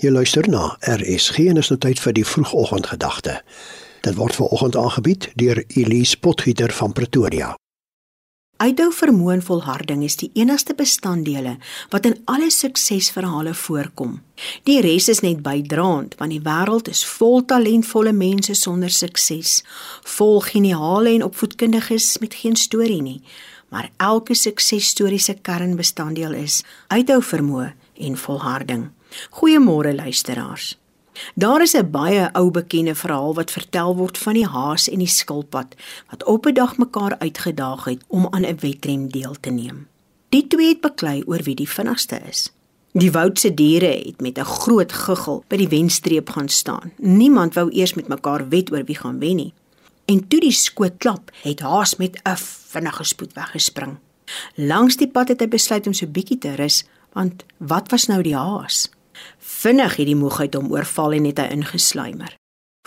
Jy luister na RSG en is nou tyd vir die vroegoggendgedagte. Dit word veraloggend aangebied deur Elise Potgieter van Pretoria. Uithou vermoë en volharding is die enigste bestanddele wat in alle suksesverhale voorkom. Die res is net bydraend want die wêreld is vol talentvolle mense sonder sukses, vol geniale en opvoedkundiges met geen storie nie. Maar elke suksesstorie se kernbestanddeel is uithou vermoë en volharding. Goeiemôre luisteraars. Daar is 'n baie ou bekende verhaal wat vertel word van die haas en die skilpad wat op 'n dag mekaar uitgedaag het om aan 'n wedren deel te neem. Die twee het beklei oor wie die vinnigste is. Die woudse diere het met 'n groot guggel by die wenstreep gaan staan. Niemand wou eers met mekaar wed oor wie gaan wen nie. En toe die skoot klap, het haas met 'n vinnige spoed weggespring. Langs die pad het hy besluit om so bietjie te rus, want wat was nou die haas? Vinnig het die moegheid hom oorval en het hy ingesluimer.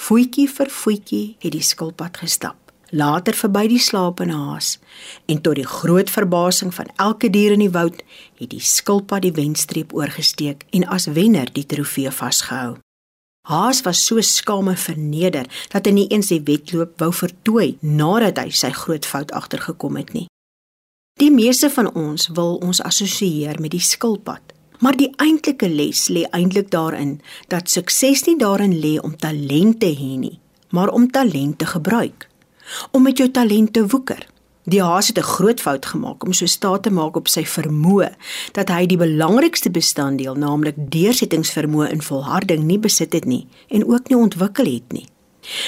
Voetjie vir voetjie het die skilpad gestap. Later verby die slapende haas en tot die groot verbasing van elke dier in die woud het die skilpad die wenstreep oorgesteek en as wenner die trofee vasgehou. Haas was so skaam en verneder dat hy nie eens die wedloop wou vertooi nadat hy sy groot fout agtergekom het nie. Die meeste van ons wil ons assosieer met die skilpad. Maar die eintlike les lê eintlik daarin dat sukses nie daarin lê om talent te hê nie, maar om talent te gebruik. Om met jou talent te woeker. Die haas het 'n groot fout gemaak om so staat te maak op sy vermoë dat hy die belangrikste bestanddeel, naamlik deursettingsvermoë en volharding nie besit het nie en ook nie ontwikkel het nie.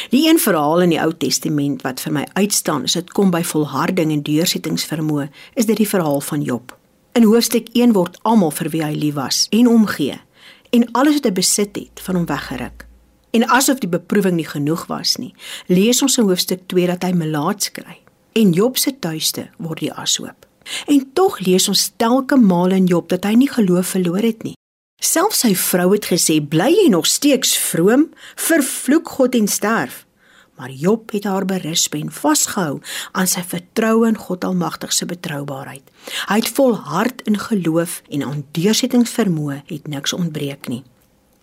Die een verhaal in die Ou Testament wat vir my uitstaan, is dit kom by volharding en deursettingsvermoë, is dit die verhaal van Job. In hoofstuk 1 word almal vir wie hy lief was en omgee en alles wat hy besit het van hom weggeruk. En asof die beproewing nie genoeg was nie, lees ons in hoofstuk 2 dat hy melaats kry en Job se tuiste word die ashoop. En tog lees ons telke male in Job dat hy nie geloof verloor het nie. Selfs sy vrou het gesê: "Bly jy nog steeds vroom? Vervloek God en sterf." Maar Job het haar berisp en vasgehou aan sy vertroue in God Almagtig se betroubaarheid. Hy het volhard in geloof en aan deursettingsvermoë het niks ontbreek nie.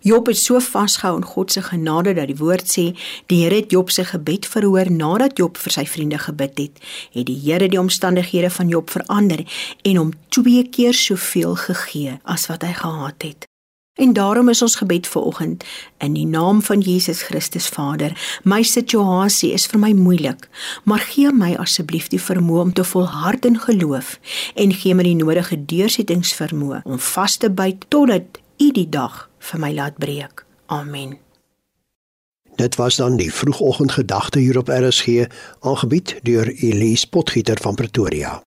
Job het so vasgehou in God se genade dat die woord sê die Here het Job se gebed verhoor nadat Job vir sy vriende gebid het. Het die Here die omstandighede van Job verander en hom twee keer soveel gegee as wat hy gehad het. En daarom is ons gebed vir oggend in die naam van Jesus Christus Vader. My situasie is vir my moeilik, maar gee my asseblief die vermoë om te volhard in geloof en gee my die nodige deursettingsvermoë om vas te byt totdat U die dag vir my laat breek. Amen. Dit was dan die vroegoggendgedagte hier op RSG, aangebied deur Elise Potgieter van Pretoria.